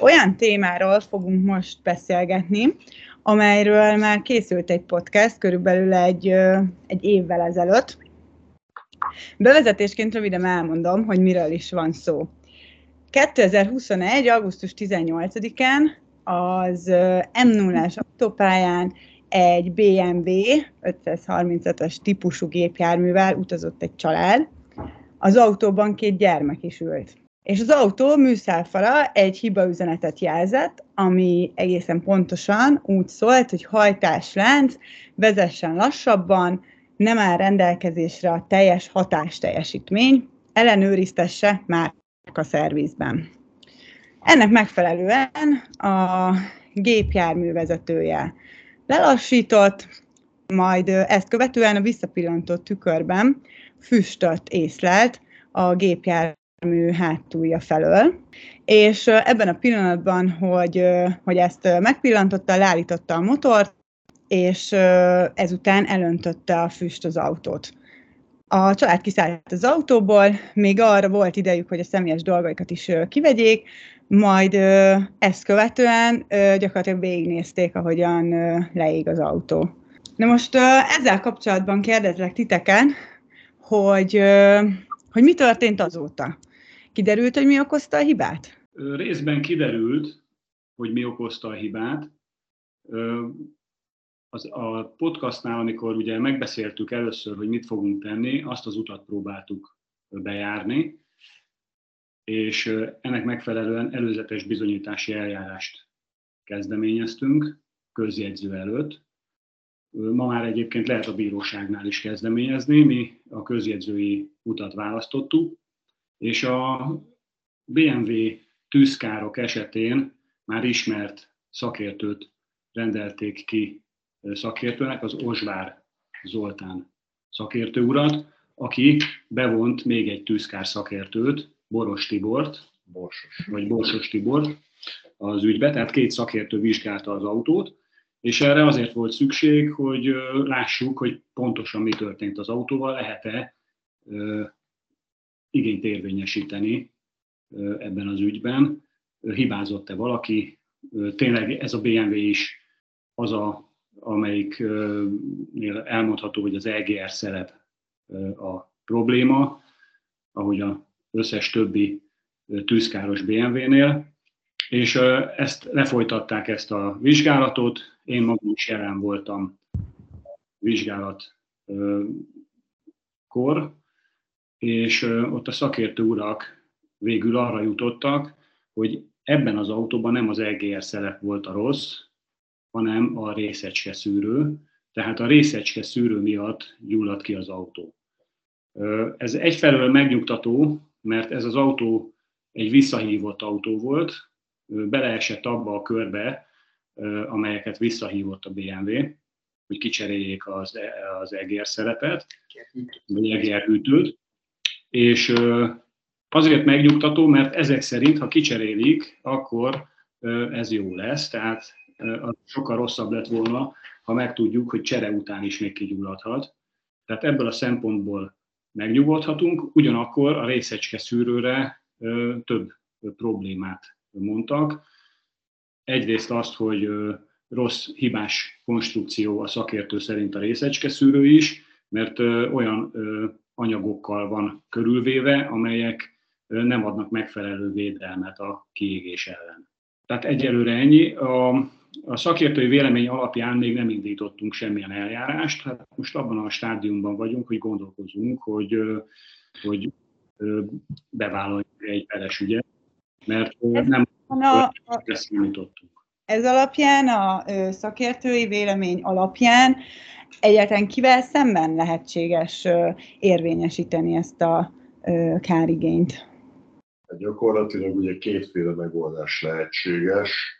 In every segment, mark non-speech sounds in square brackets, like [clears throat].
Olyan témáról fogunk most beszélgetni, amelyről már készült egy podcast körülbelül egy, egy évvel ezelőtt. Bevezetésként röviden elmondom, hogy miről is van szó. 2021. augusztus 18-án az m 0 autópályán egy BMW 535-ös típusú gépjárművel utazott egy család. Az autóban két gyermek is ült. És az autó műszálfala egy hibaüzenetet jelzett, ami egészen pontosan úgy szólt, hogy hajtáslánc, vezessen lassabban, nem áll rendelkezésre a teljes hatásteljesítmény, ellenőriztesse a szervizben. Ennek megfelelően a gépjármű vezetője lelassított, majd ezt követően a visszapillantott tükörben füstöt észlelt a gépjármű jármű hátulja felől, és ebben a pillanatban, hogy, hogy ezt megpillantotta, leállította a motort, és ezután elöntötte a füst az autót. A család kiszállt az autóból, még arra volt idejük, hogy a személyes dolgaikat is kivegyék, majd ezt követően gyakorlatilag végignézték, ahogyan leég az autó. Na most ezzel kapcsolatban kérdezlek titeken, hogy, hogy mi történt azóta. Kiderült, hogy mi okozta a hibát? Részben kiderült, hogy mi okozta a hibát. Az, a podcastnál, amikor ugye megbeszéltük először, hogy mit fogunk tenni, azt az utat próbáltuk bejárni, és ennek megfelelően előzetes bizonyítási eljárást kezdeményeztünk közjegyző előtt. Ma már egyébként lehet a bíróságnál is kezdeményezni, mi a közjegyzői utat választottuk, és a BMW tűzkárok esetén már ismert szakértőt rendelték ki szakértőnek, az Ozsvár Zoltán szakértő urat, aki bevont még egy tűzkár szakértőt, Boros Tibort, Borsos. vagy Borsos Tibort az ügybe, tehát két szakértő vizsgálta az autót, és erre azért volt szükség, hogy lássuk, hogy pontosan mi történt az autóval, lehet-e igényt érvényesíteni ebben az ügyben. Hibázott-e valaki? Tényleg ez a BMW is az, a, amelyik elmondható, hogy az EGR szerep a probléma, ahogy az összes többi tűzkáros BMW-nél, és ezt lefolytatták ezt a vizsgálatot, én magam is jelen voltam vizsgálat kor, és ott a szakértő urak végül arra jutottak, hogy ebben az autóban nem az EGR szelep volt a rossz, hanem a részecske szűrő, tehát a részecske szűrő miatt gyulladt ki az autó. Ez egyfelől megnyugtató, mert ez az autó egy visszahívott autó volt, beleesett abba a körbe, amelyeket visszahívott a BMW, hogy kicseréljék az, az EGR szerepet, vagy hűtőt, és azért megnyugtató, mert ezek szerint, ha kicserélik, akkor ez jó lesz, tehát sokkal rosszabb lett volna, ha megtudjuk, hogy csere után is még kigyulladhat. Tehát ebből a szempontból megnyugodhatunk, ugyanakkor a részecske szűrőre több problémát mondtak. Egyrészt azt, hogy rossz, hibás konstrukció a szakértő szerint a részecske szűrő is, mert olyan anyagokkal van körülvéve, amelyek nem adnak megfelelő védelmet a kiégés ellen. Tehát egyelőre ennyi. A, a szakértői vélemény alapján még nem indítottunk semmilyen eljárást. Hát most abban a stádiumban vagyunk, hogy gondolkozunk, hogy, hogy bevállaljuk egy peres ügyet, mert nem a, ezt indítottunk. Ez alapján, a szakértői vélemény alapján egyáltalán kivel szemben lehetséges érvényesíteni ezt a kárigényt? Hát gyakorlatilag ugye kétféle megoldás lehetséges.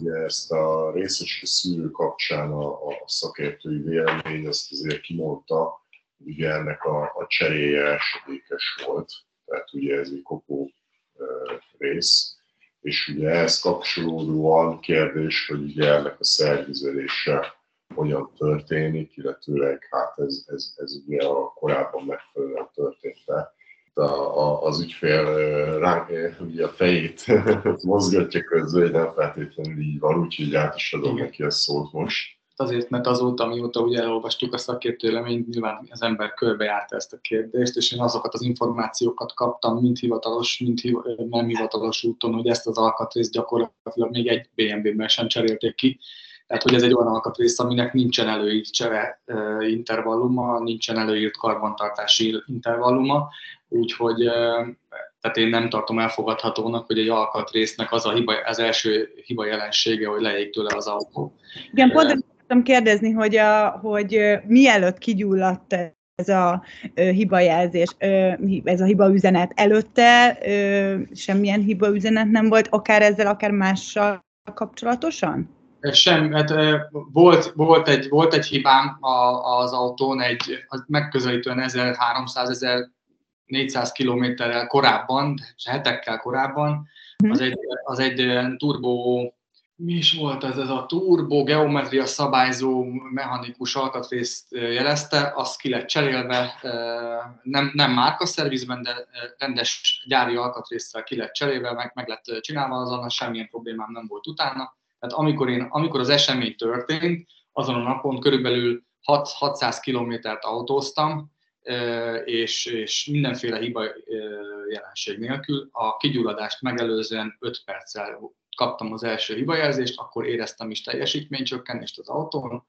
Ugye ezt a részecske szűrő kapcsán a, a szakértői vélemény azt azért kimondta, hogy ugye ennek a, a cseréje esedékes volt, tehát ugye ez egy kopó rész, és ugye ehhez kapcsolódóan kérdés, hogy ugye ennek a szervizelése hogyan történik, illetőleg hát ez, ez, ez ugye a korábban megfelelően történt le. a, a, az ügyfél ránk, ugye a fejét [laughs] mozgatja közben, hogy nem feltétlenül így van, úgyhogy át is adom neki a szót most. Azért, mert azóta, mióta ugye elolvastuk a szakértőleményt, nyilván az ember körbejárta ezt a kérdést, és én azokat az információkat kaptam, mind hivatalos, mind hiv- nem hivatalos úton, hogy ezt az alkatrészt gyakorlatilag még egy BMW-ben sem cserélték ki, tehát, hogy ez egy olyan alkatrész, aminek nincsen előírt csere intervalluma, nincsen előírt karbantartási intervalluma, úgyhogy tehát én nem tartom elfogadhatónak, hogy egy alkatrésznek az a hiba, az első hiba jelensége, hogy leég tőle az autó. Igen, pont akartam kérdezni, hogy, a, hogy mielőtt kigyulladt ez a hibajelzés, ez a hiba üzenet előtte semmilyen hiba üzenet nem volt, akár ezzel, akár mással kapcsolatosan? Sem, hát volt, volt, egy, volt egy hibám az autón, egy az megközelítően 1300-1400 kilométerrel korábban, hetekkel korábban, mhm. az egy, az egy turbo, mi is volt ez, ez a turbo geometria szabályzó mechanikus alkatrészt jelezte, az ki lett cserélve, nem, nem márkaszervizben, de rendes gyári alkatrészsel ki lett cserélve, meg, meg lett csinálva, azon semmilyen problémám nem volt utána tehát amikor, én, amikor az esemény történt, azon a napon körülbelül 6, 600 kilométert autóztam, és, és mindenféle hiba jelenség nélkül. A kigyulladást megelőzően 5 perccel kaptam az első hibajelzést, akkor éreztem is teljesítménycsökkenést az autón,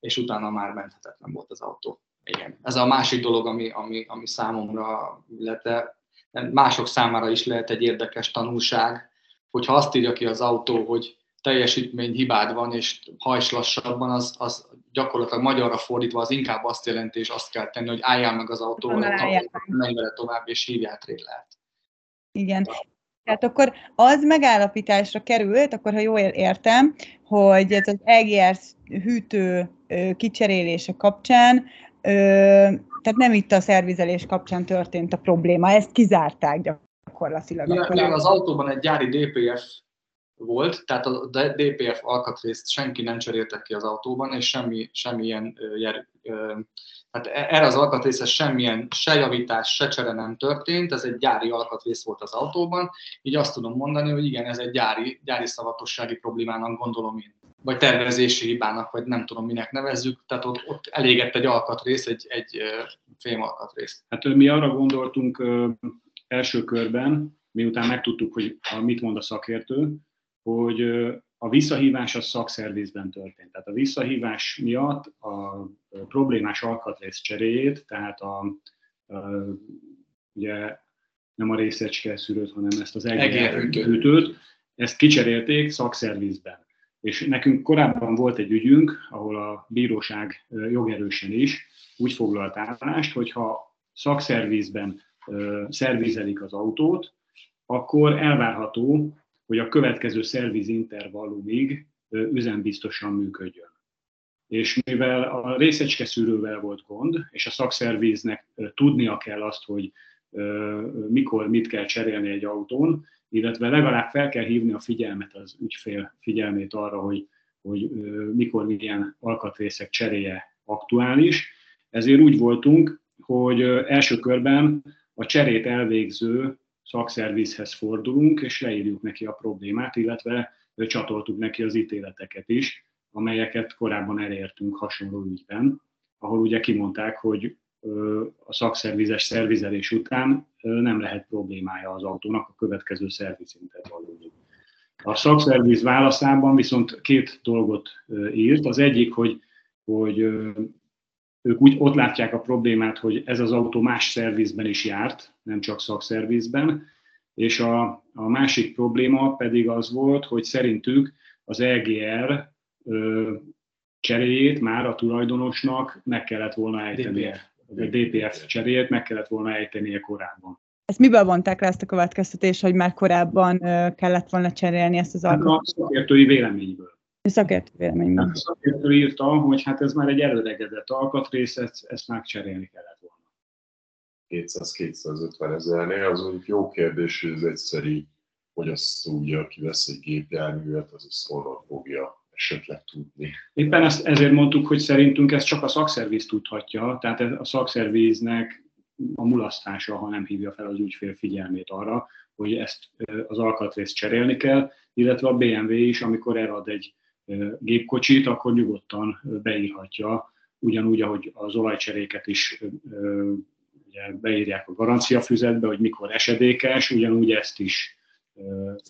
és utána már menthetetlen volt az autó. Igen. Ez a másik dolog, ami, ami, ami számomra, illetve mások számára is lehet egy érdekes tanulság, hogyha azt írja ki az autó, hogy teljesítmény hibád van, és hajts lassabban, az, az gyakorlatilag magyarra fordítva az inkább azt jelenti, és azt kell tenni, hogy álljál meg az autóval, menj vele tovább, és hívjál trélert. Igen. Tehát akkor az megállapításra került, akkor ha jól értem, hogy ez az EGR hűtő kicserélése kapcsán, tehát nem itt a szervizelés kapcsán történt a probléma, ezt kizárták gyakorlatilag. Igen, az autóban egy gyári DPF volt, tehát a DPF alkatrészt senki nem cseréltek ki az autóban, és semmi, semmilyen tehát e, erre az alkatrészre semmilyen se javítás, se csere nem történt, ez egy gyári alkatrész volt az autóban, így azt tudom mondani, hogy igen, ez egy gyári, gyári szavatossági problémának gondolom én vagy tervezési hibának, vagy nem tudom minek nevezzük, tehát ott, ott elégett egy alkatrész, egy, egy fém alkatrész. Hát mi arra gondoltunk első körben, miután megtudtuk, hogy mit mond a szakértő, hogy a visszahívás a szakszervizben történt. Tehát a visszahívás miatt a problémás alkatrész cseréjét, tehát a, a ugye nem a részecske szűrőt, hanem ezt az egérhűtőt, ezt kicserélték szakszervizben. És nekünk korábban volt egy ügyünk, ahol a bíróság jogerősen is úgy foglalt állást, hogyha szakszervizben szervizelik az autót, akkor elvárható, hogy a következő szerviz intervallumig üzembiztosan működjön. És mivel a részecske szűrővel volt gond, és a szakszerviznek tudnia kell azt, hogy mikor mit kell cserélni egy autón, illetve legalább fel kell hívni a figyelmet, az ügyfél figyelmét arra, hogy, hogy mikor milyen alkatrészek cseréje aktuális. Ezért úgy voltunk, hogy első körben a cserét elvégző szakszervizhez fordulunk, és leírjuk neki a problémát, illetve csatoltuk neki az ítéleteket is, amelyeket korábban elértünk hasonló ügyben, ahol ugye kimondták, hogy a szakszervizes szervizelés után nem lehet problémája az autónak a következő szervizintervallumig. A szakszerviz válaszában viszont két dolgot írt. Az egyik, hogy, hogy ők úgy ott látják a problémát, hogy ez az autó más szervizben is járt, nem csak szakszervizben, és a, a másik probléma pedig az volt, hogy szerintük az EGR ö, cseréjét már a tulajdonosnak meg kellett volna ejtenie. A DPF cseréjét meg kellett volna ejtenie korábban. Ezt miből vonták le ezt a következtetést, hogy már korábban kellett volna cserélni ezt az alkalmat? A szakértői véleményből. A szakértő véleményben. A szakértő írta, hogy hát ez már egy előregedett alkatrész, ezt, ezt már cserélni kellett volna. 200-250 ezernél, az mondjuk jó kérdés, hogy ez egyszerű azt ugye, aki vesz egy gépjárművet, az ezt honnan fogja esetleg tudni. Éppen ezt, ezért mondtuk, hogy szerintünk ezt csak a szakszerviz tudhatja, tehát a szakszerviznek a mulasztása, ha nem hívja fel az ügyfél figyelmét arra, hogy ezt az alkatrészt cserélni kell, illetve a BMW is, amikor elad egy gépkocsit, akkor nyugodtan beírhatja, ugyanúgy, ahogy az olajcseréket is ugye beírják a garanciafüzetbe, hogy mikor esedékes, ugyanúgy ezt is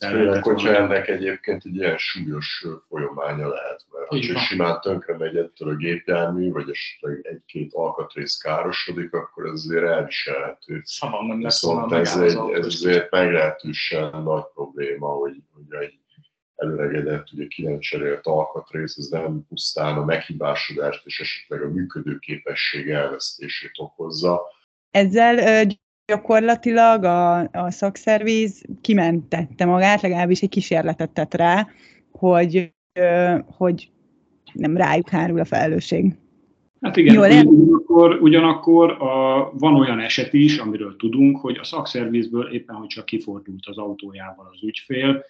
Főleg, hogyha ennek egyébként egy ilyen súlyos folyamánya lehet, mert ha csak simán tönkre megy ettől a gépjármű, vagy esetleg egy-két alkatrész károsodik, akkor ez azért elviselhető. Viszont ez, egy, ez azért meglehetősen nagy probléma, hogy, hogy egy előregedett, ugye ki nem cserélt alkatrész, ez nem pusztán a meghibásodást és esetleg a működőképesség elvesztését okozza. Ezzel gyakorlatilag a, a szakszervíz kimentette magát, legalábbis egy kísérletet tett rá, hogy, hogy nem rájuk hárul a felelősség. Hát igen, Jól ugyanakkor, ugyanakkor a, van olyan eset is, amiről tudunk, hogy a szakszervizből éppen, hogy csak kifordult az autójával az ügyfél,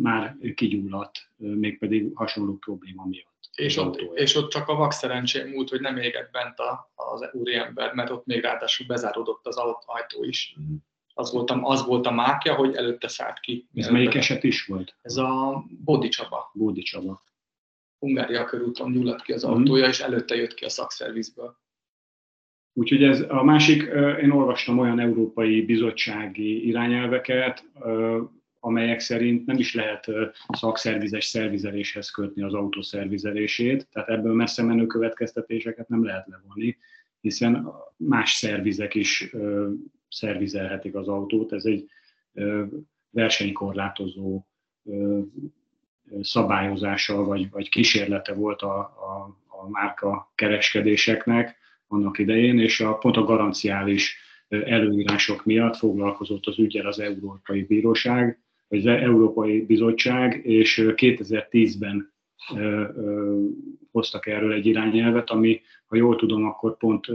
már kigyulladt, mégpedig hasonló probléma miatt. És ott, és ott csak a vak szerencsém múlt, hogy nem égett bent a, az úriember, mert ott még ráadásul bezáródott az ajtó is. Mm. Az, volt a, az volt a mákja, hogy előtte szállt ki. Ez melyik eset is volt? Ez a Bódi Csaba. Bódi Csaba. Hungária körúton gyulladt ki az mm. autója, és előtte jött ki a szakszervizből. Úgyhogy ez a másik, én olvastam olyan európai bizottsági irányelveket, amelyek szerint nem is lehet szakszervizes szervizeléshez kötni az autó szervizelését, tehát ebből messze menő következtetéseket nem lehet levonni, hiszen más szervizek is szervizelhetik az autót. Ez egy versenykorlátozó szabályozása vagy, vagy kísérlete volt a, a, a márka kereskedéseknek annak idején, és a, pont a garanciális előírások miatt foglalkozott az ügyel az Európai Bíróság, az Európai Bizottság, és 2010-ben hoztak erről egy irányelvet, ami, ha jól tudom, akkor pont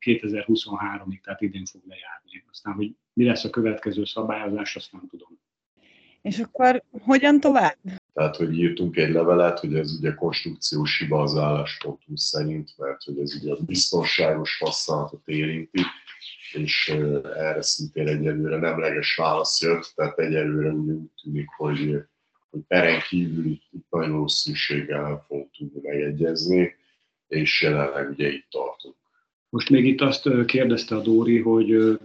2023-ig, tehát idén fog lejárni. Aztán, hogy mi lesz a következő szabályozás, azt nem tudom. És akkor hogyan tovább? Tehát, hogy írtunk egy levelet, hogy ez ugye konstrukciós hiba az álláspontunk szerint, mert hogy ez ugye a biztonságos használatot érinti, és erre szintén egyelőre nemleges válasz jött, tehát egyelőre úgy tűnik, hogy, hogy peren kívül itt, itt nagy valószínűséggel nem fogunk tudni megegyezni, és jelenleg ugye itt tartunk. Most még itt azt kérdezte a Dóri, hogy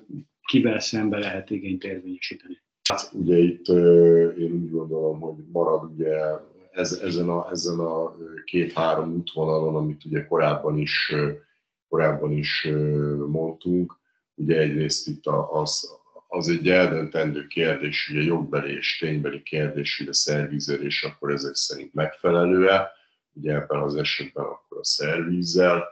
kivel szembe lehet igényt érvényesíteni. Hát ugye itt én úgy gondolom, hogy marad ugye ez, ezen a, ezen a két-három útvonalon, amit ugye korábban is, korábban is mondtunk, Ugye egyrészt itt az, az egy eldöntendő kérdés, ugye jogbeli és ténybeli kérdés, hogy a szervizelés akkor ezek szerint megfelelő-e. Ugye ebben az esetben akkor a szervízzel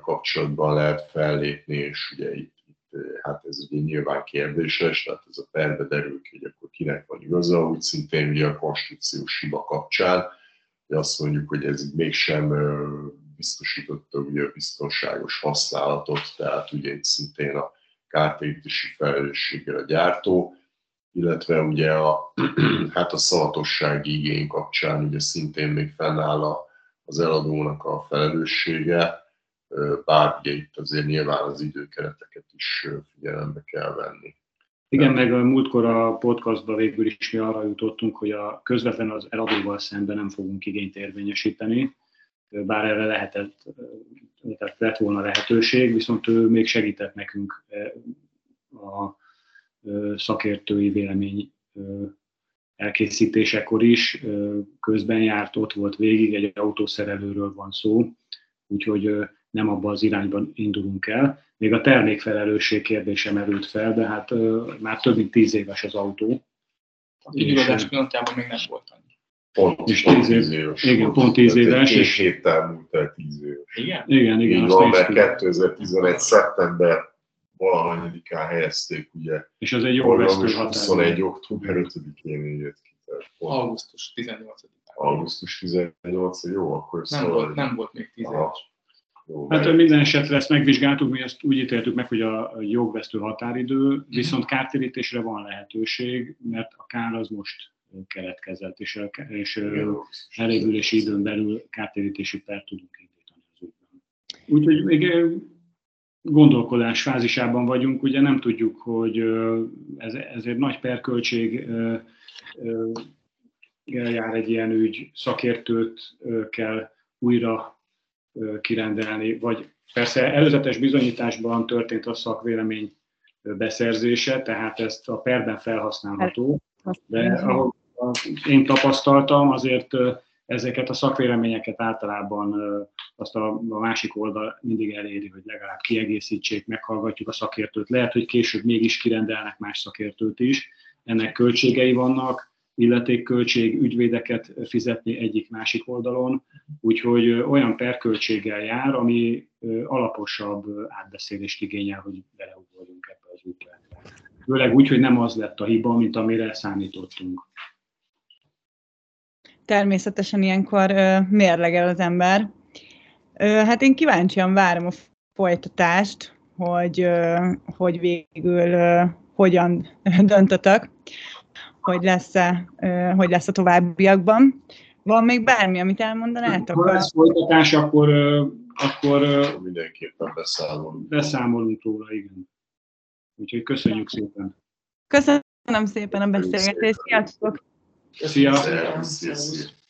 kapcsolatban lehet fellépni, és ugye itt, itt hát ez ugye nyilván kérdéses, tehát ez a perbe derül ki, hogy akkor kinek van igaza, úgy szintén ugye a konstrukciós hiba kapcsán, hogy azt mondjuk, hogy ez mégsem biztosította ugye a biztonságos használatot, tehát ugye itt szintén a kártérítési felelősséggel a gyártó, illetve ugye a, [clears throat] hát a szavatossági igény kapcsán ugye szintén még fennáll a, az eladónak a felelőssége, bár ugye itt azért nyilván az időkereteket is figyelembe kell venni. Igen, meg a múltkor a podcastban végül is mi arra jutottunk, hogy a közvetlen az eladóval szemben nem fogunk igényt érvényesíteni, bár erre lehetett, tehát lett volna lehetőség, viszont ő még segített nekünk a szakértői vélemény elkészítésekor is, közben járt, ott volt végig, egy autószerelőről van szó, úgyhogy nem abba az irányban indulunk el. Még a termékfelelősség kérdése merült fel, de hát már több mint tíz éves az autó. Ügyadás pillanatában még nem volt annyi. Pont, és pont tíz éves. Igen, pont tíz éves. Két héttel múlt el tíz éves. Igen? Igen, igen. Így van, mert 2011. szeptember valahanyadikán helyezték, ugye. És az egy jó vesztő határ. 21. október 5-én jött ki. Augusztus 18 Augusztus 18 jó, akkor nem szóval... Volt, nem volt még 10 éves. Jó, hát meg... minden esetre ezt megvizsgáltuk, mi ezt úgy ítéltük meg, hogy a jogvesztő határidő, viszont kártérítésre van lehetőség, mert a kár az most keletkezett, és, és elévülési időn belül kártérítési per tudunk indítani az ügyben. Úgyhogy még gondolkodás fázisában vagyunk, ugye nem tudjuk, hogy ez, ezért nagy perköltség jár egy ilyen ügy, szakértőt kell újra kirendelni, vagy persze előzetes bizonyításban történt a szakvélemény beszerzése, tehát ezt a perben felhasználható, de ahogy én tapasztaltam, azért ezeket a szakvéleményeket általában azt a, másik oldal mindig eléri, hogy legalább kiegészítsék, meghallgatjuk a szakértőt. Lehet, hogy később mégis kirendelnek más szakértőt is. Ennek költségei vannak, illetékköltség, ügyvédeket fizetni egyik-másik oldalon, úgyhogy olyan perköltséggel jár, ami alaposabb átbeszélést igényel, hogy beleugorjunk ebbe az ügybe. Főleg úgy, hogy nem az lett a hiba, mint amire számítottunk. Természetesen ilyenkor mérlegel az ember. Hát én kíváncsian várom a folytatást, hogy, hogy végül hogyan [laughs] döntötök hogy lesz-e, hogy lesz a továbbiakban. Van még bármi, amit elmondanátok? Ha lesz folytatás, akkor, akkor mindenképpen beszámolunk. Beszámolunk róla, igen. Úgyhogy köszönjük szépen. Köszönöm szépen a beszélgetést. Sziasztok! Sim, sim, sim.